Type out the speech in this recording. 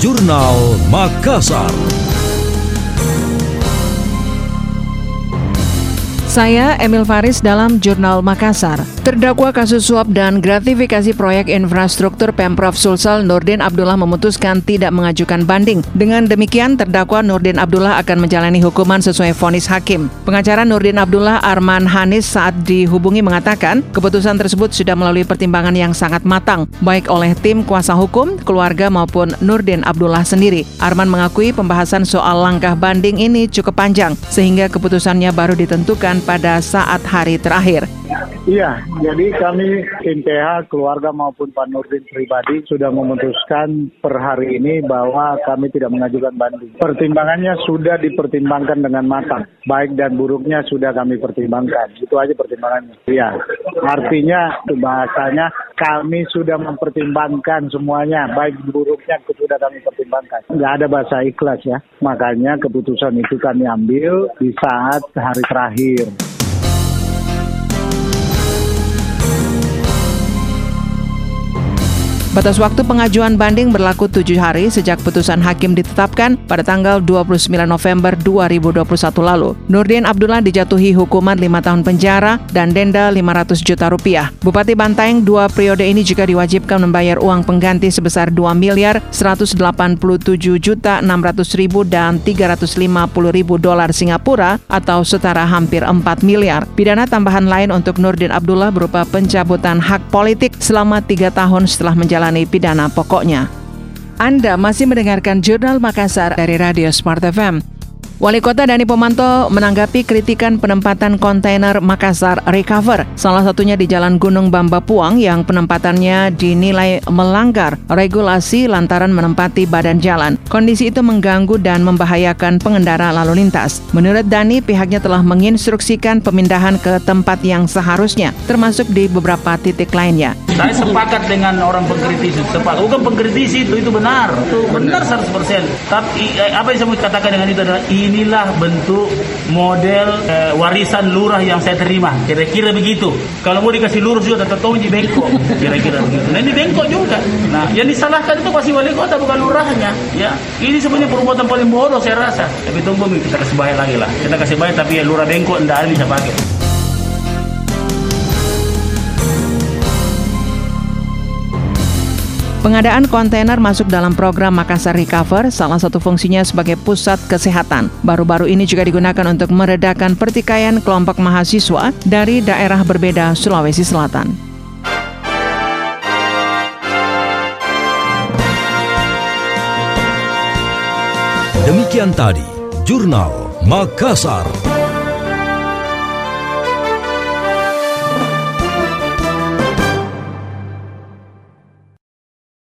Jurnal Makassar. Saya Emil Faris dalam Jurnal Makassar. Terdakwa kasus suap dan gratifikasi proyek infrastruktur Pemprov Sulsel Nurdin Abdullah memutuskan tidak mengajukan banding. Dengan demikian, terdakwa Nurdin Abdullah akan menjalani hukuman sesuai vonis hakim. Pengacara Nurdin Abdullah Arman Hanis saat dihubungi mengatakan, keputusan tersebut sudah melalui pertimbangan yang sangat matang, baik oleh tim kuasa hukum, keluarga maupun Nurdin Abdullah sendiri. Arman mengakui pembahasan soal langkah banding ini cukup panjang, sehingga keputusannya baru ditentukan pada saat hari terakhir. Iya, jadi kami tim PH, keluarga maupun Pak Nurdin pribadi sudah memutuskan per hari ini bahwa kami tidak mengajukan banding. Pertimbangannya sudah dipertimbangkan dengan matang. Baik dan buruknya sudah kami pertimbangkan. Itu aja pertimbangannya. Iya, artinya bahasanya kami sudah mempertimbangkan semuanya. Baik buruknya sudah kami pertimbangkan. Nggak ada bahasa ikhlas ya. Makanya keputusan itu kami ambil di saat hari terakhir. Batas waktu pengajuan banding berlaku tujuh hari sejak putusan hakim ditetapkan pada tanggal 29 November 2021 lalu. Nurdin Abdullah dijatuhi hukuman lima tahun penjara dan denda 500 juta rupiah. Bupati Bantaeng dua periode ini juga diwajibkan membayar uang pengganti sebesar 2 miliar 187 juta 600 ribu dan 350 ribu dolar Singapura atau setara hampir 4 miliar. Pidana tambahan lain untuk Nurdin Abdullah berupa pencabutan hak politik selama tiga tahun setelah menjalani menjalani pidana pokoknya. Anda masih mendengarkan Jurnal Makassar dari Radio Smart FM. Wali Kota Dani Pomanto menanggapi kritikan penempatan kontainer Makassar Recover, salah satunya di Jalan Gunung Bamba Puang yang penempatannya dinilai melanggar regulasi lantaran menempati badan jalan. Kondisi itu mengganggu dan membahayakan pengendara lalu lintas. Menurut Dani, pihaknya telah menginstruksikan pemindahan ke tempat yang seharusnya, termasuk di beberapa titik lainnya. Saya sepakat dengan orang pengkritisi, sepakat. Bukan pengkritisi itu, itu benar. Itu benar 100%. Tapi apa yang saya mau katakan dengan itu adalah inilah bentuk model eh, warisan lurah yang saya terima. Kira-kira begitu. Kalau mau dikasih lurus juga tetap tahu di bengkok. Kira-kira begitu. Nah ini bengkok juga. Nah yang disalahkan itu pasti wali kota bukan lurahnya. Ya ini sebenarnya perbuatan paling bodoh saya rasa. Tapi tunggu kita kasih bayar lagi lah. Kita kasih bayar tapi ya lurah bengkok tidak bisa pakai. Pengadaan kontainer masuk dalam program Makassar Recover, salah satu fungsinya sebagai pusat kesehatan. Baru-baru ini juga digunakan untuk meredakan pertikaian kelompok mahasiswa dari daerah berbeda Sulawesi Selatan. Demikian tadi, Jurnal Makassar.